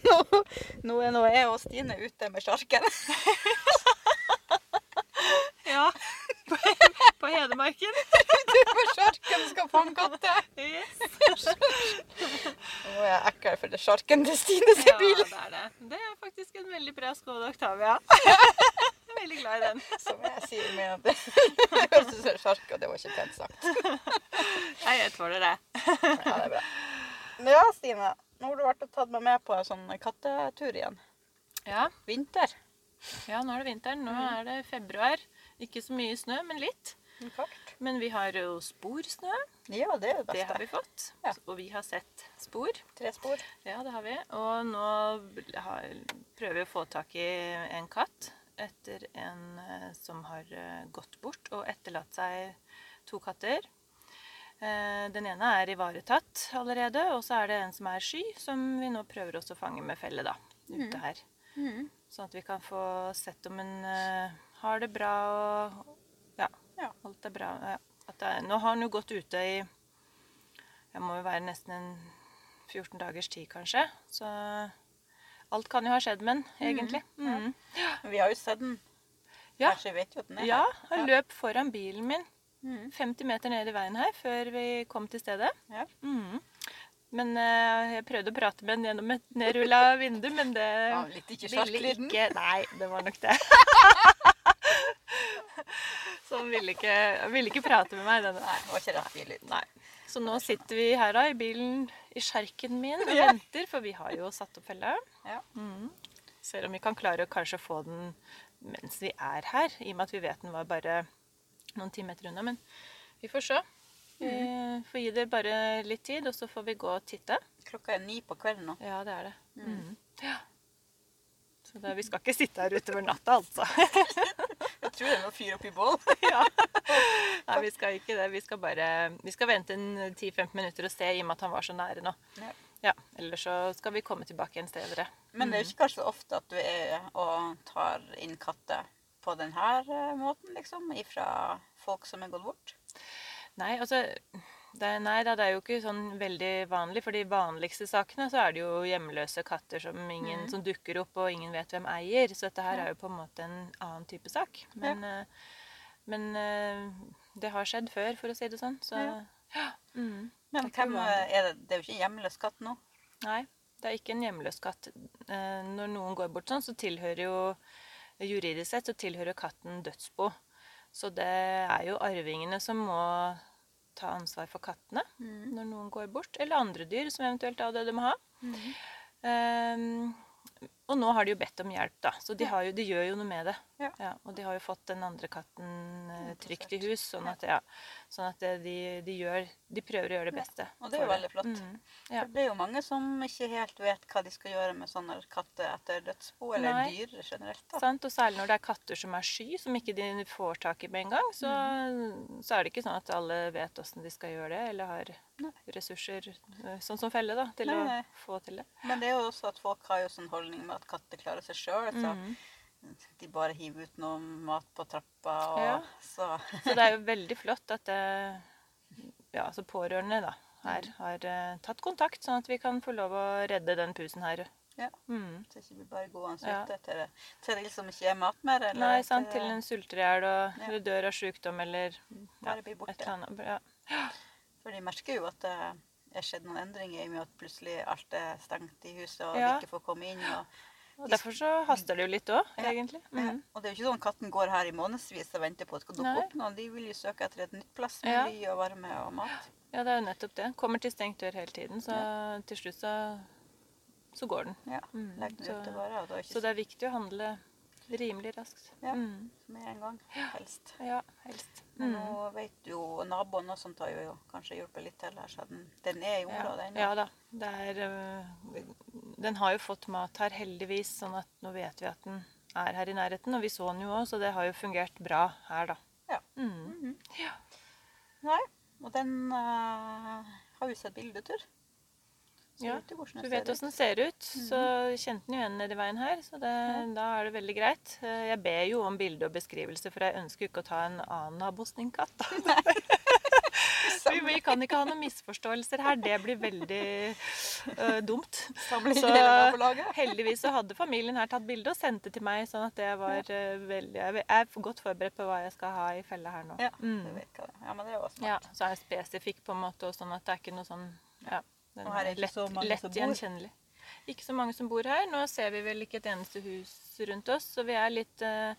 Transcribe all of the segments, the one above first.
Nå, nå er nå jeg og Stine ute med sjarken. Ja. På, på Hedmarken. Ute med sjarken skal fange katter. Yes. Nå er jeg ekkel for det sjarken til Stine sin Ja, bil. det er det. Det er faktisk en veldig bra Skoda Octavia. Jeg er veldig glad i den. Som jeg sier med at jeg synes det er sjark, og det var ikke pent sagt. Jeg tåler det. Ja, det er bra. Ja, Stine. Nå har du vært og tatt meg med på en sånn kattetur igjen. Ja. Vinter. ja, nå er det vinteren. Nå er det februar. Ikke så mye snø, men litt. Kaldt. Men vi har jo sporsnø. Ja, det er det beste. Det har vi fått. Ja. Og vi har sett spor. Tre spor. Ja, det har vi. Og nå har, prøver vi å få tak i en katt etter en eh, som har eh, gått bort og etterlatt seg to katter. Eh, Den ene er ivaretatt allerede, og så er det en som er sky, som vi nå prøver også å fange med felle da, ute her. Sånn at vi kan få sett om hun eh, har det bra og ja, Ja. alt er bra. Ja. Det nå har hun jo gått ute i jeg må jo være nesten en 14 dagers tid, kanskje. Så alt kan jo ha skjedd med den, egentlig. Mm. Men Vi har jo sett den. Ja. Kanskje vet jo at den er Ja, han han løp foran bilen min Mhm. 50 meter ned i veien her før vi kom til stedet. Ja. Mm. Men uh, jeg prøvde å prate med den gjennom et nedrulla vindu, men det Ja, litt ikke ville ikke Nei, det var nok det. Så han ville ikke, ville ikke prate med meg. Denne. Nei, det var ikke rett billyd. Nei. Så nå sitter vi her da i bilen i sjarken min og venter, for vi har jo satt opp felle. Ja. Mm. Ser om vi kan klare å kanskje få den mens vi er her, i og med at vi vet den var bare noen timeter unna. Men vi får se. Vi får gi det bare litt tid, og så får vi gå og titte. Klokka er ni på kvelden nå. Ja, det er det. Mm. Ja. Så da, vi skal ikke sitte her utover natta, altså. Jeg tror det er noe fyr oppi bål. ja. Nei, vi skal ikke det. Vi skal bare Vi skal vente 10-15 minutter og se, i og med at han var så nære nå. Ja. Ja, Eller så skal vi komme tilbake igjen senere. Men det er jo ikke kanskje så ofte at du er og tar inn katter på denne måten, liksom? Ifra folk som er gått bort? Nei, altså det, Nei da, det er jo ikke sånn veldig vanlig. For de vanligste sakene så er det jo hjemløse katter som, ingen, som dukker opp, og ingen vet hvem eier. Så dette her er jo på en måte en annen type sak. Men, eh, men eh, det har skjedd før, for å si det sånn. Så Ja. ja. Mm. Men hvem er det? Det er jo ikke en hjemløs katt nå? Nei, det er ikke en hjemløs katt. Eh, Når noen går bort sånn, så tilhører jo Juridisk sett så tilhører katten dødsbo. Så det er jo arvingene som må ta ansvar for kattene når noen går bort. Eller andre dyr som eventuelt er døde må ha. Ehm, og nå har de jo bedt om hjelp, da. Så de, har jo, de gjør jo noe med det. Ja. og de har jo fått den andre katten eh, trygt i hus, sånn at, ja, sånn at det- de, de, gjør, de prøver å gjøre det beste. Og det er jo veldig flott. Mm, ja. For det er jo mange som ikke helt vet hva de skal gjøre med sånne katter etter dødsbo, eller Nei. dyr generelt. da. Sant? Og særlig når det er katter som er sky, som ikke de får tak i med en gang, så, så er det ikke sånn at alle vet åssen de skal gjøre det, eller har Nei. ressurser eh, sånn som felle da, til nei. å få til det. Men det er jo også at folk har jo sånn holdning med at katter klarer seg sjøl. Så mm. de bare hiver ut noe mat på trappa, og Ja. så Så det er jo veldig flott at ja, altså pårørende da, her har eh, tatt kontakt, sånn at vi kan få lov å redde den pusen her. Ja. Mm. Så ikke vi bare gående Ja. ute til, til det som ikke er mat mer. Eller Nei, sant, til en sulter i hjel og Ja. dør av sykdom eller ja, Bare blir borte. Ja. For de merker jo at det er skjedd noen endringer i og med at plutselig alt er stengt i huset, og Ja. vi ikke får komme inn. Og, Og derfor så haster det jo litt òg, Ja. egentlig. Ja. Mm. og det er jo ikke sånn at katten går her i månedsvis og venter på at det skal dukke Nei. opp noen. De vil jo søke etter et nytt plass med Ja. ly og varme og mat. Ja, det er jo nettopp det. Kommer til stengt dør hele tiden, så til slutt så, så går den. Ja, Mm, Legg den da er ikke Så det er viktig å handle rimelig raskt. Ja. Mm. med en gang, helst. Ja, helst. Men Mm. nå vet jo naboen og sånt har jo kanskje hjulpet litt til her, så den, den er i Ja. den. ja da. Er, øh, den har jo fått mat her, heldigvis, sånn at nå vet vi at den er her i nærheten. Og vi så den jo òg, så det har jo fungert bra her, da. Ja. Mm. -hmm. Ja. Nei, og den øh, har jo sett bildetur. Ja, du Du vet åssen den ser ut, så kjente den jo igjen nedi veien her. Så det, da er det veldig greit. Eh, Jeg ber jo om bilde og beskrivelse, for jeg ønsker jo ikke å ta en annen nabos din katt. da. Vi, vi kan ikke ha noen misforståelser her. Det blir veldig uh, dumt. Samle Så-. Heldigvis så hadde familien her tatt bilde og sendt det til meg, sånn at det var uh, veldig Jeg er godt forberedt på hva jeg skal ha i fella her nå. Ja, det Mm. Ja, men det er jo smart. Ja, så er jeg spesifikk på en måte, og sånn at det er ikke noe sånn ja, den er ikke lett, så mange lett som bor. gjenkjennelig. Ikke så mange som bor her. Nå ser vi vel ikke et eneste hus rundt oss, så vi er litt, eh,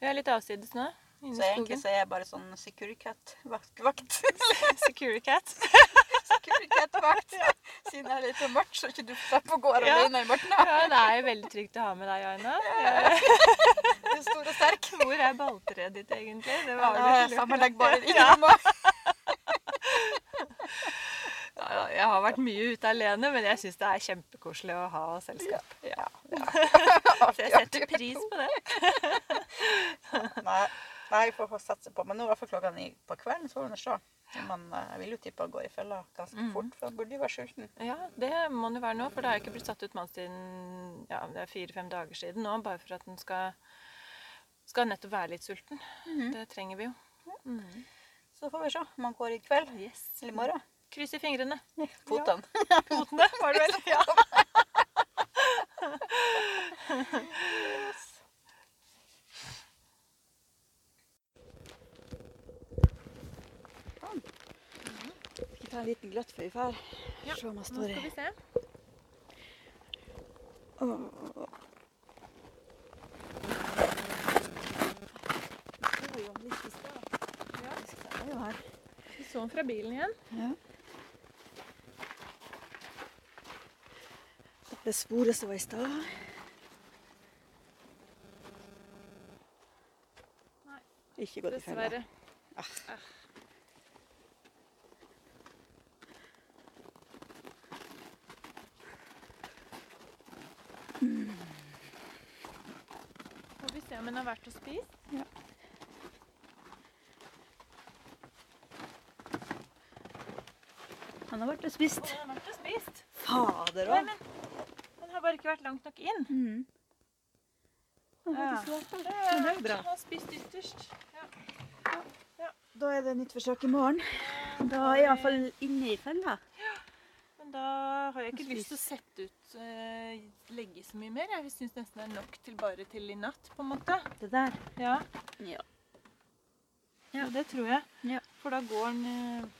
vi er litt avsides nå. Så egentlig skogen. så er jeg bare sånn Securicat-vakt. Security cat. Securicat-vakt. Siden det er litt mørkt, så ikke du får på gårde Ja. alene i mørket. Ja, det er jo veldig trygt å ha med deg, Aina. Du er stor og sterk. Hvor er balltreet ditt, egentlig? Det Ja, vel- Sammenleggbare Ja. innerommet. Ja, ja, jeg har vært mye ute alene, men jeg syns det er kjempekoselig å ha selskap. Ja. Så jeg setter pris på det. Nei, nei, får satse på. Men nå er i klokka ni på kvelden, så får vi se. Men eh, jeg vil jo tippe å gå i fella ganske mm. fort, for jeg burde jo være sulten. Ja, det må den jo være nå, for det har ikke blitt satt ut mat siden ja, det er fire-fem dager siden nå, bare for at den skal, skal nettopp være litt sulten. Det trenger vi jo. Mm. Så får vi se om han går i kveld Yes. eller i morgen. Kryss i fingrene. Fotene. Potene, var det vel? Ja. Skal vi ta en liten gløtt før vi drar? Ja, Se om han Nå skal vi se. Ja. Vi så den fra bilen igjen. Ja. Det sporet som var i stad. Ikke gått i fella. Dessverre. Ah. Får vi se om den har vært og spist. Han har vært og spist. Han har vært og spist. Fader òg. Bare ikke vært langt nok inn. Mm. Ja. det er bra. Han har spist ytterst. Da er det nytt forsøk i morgen. Da er jeg iallfall inne i fella. Men da har jeg ikke lyst til å sette ut eh, legge så mye mer. Jeg syns nesten det er nok til bare til i natt, på en måte. Det der. Ja, Ja. ja. det tror jeg. Ja. For da går den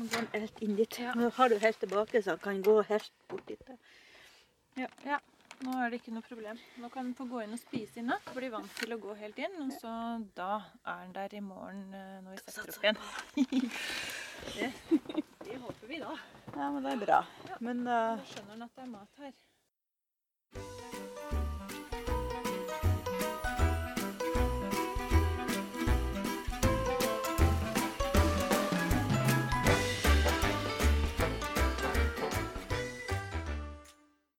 Nå går helt inn dit. Ja. Nå har du helt tilbake, så han kan gå helt bort dit. Ja. ja. Nå er det ikke noe problem. Nå kan den få gå inn og spise i natt. Bli vant til å gå helt inn. Og så da er den der i morgen eh, når vi setter opp igjen. det, det håper vi da. Ja, men det er bra. Ja. Men Da uh, skjønner den at det er mat her.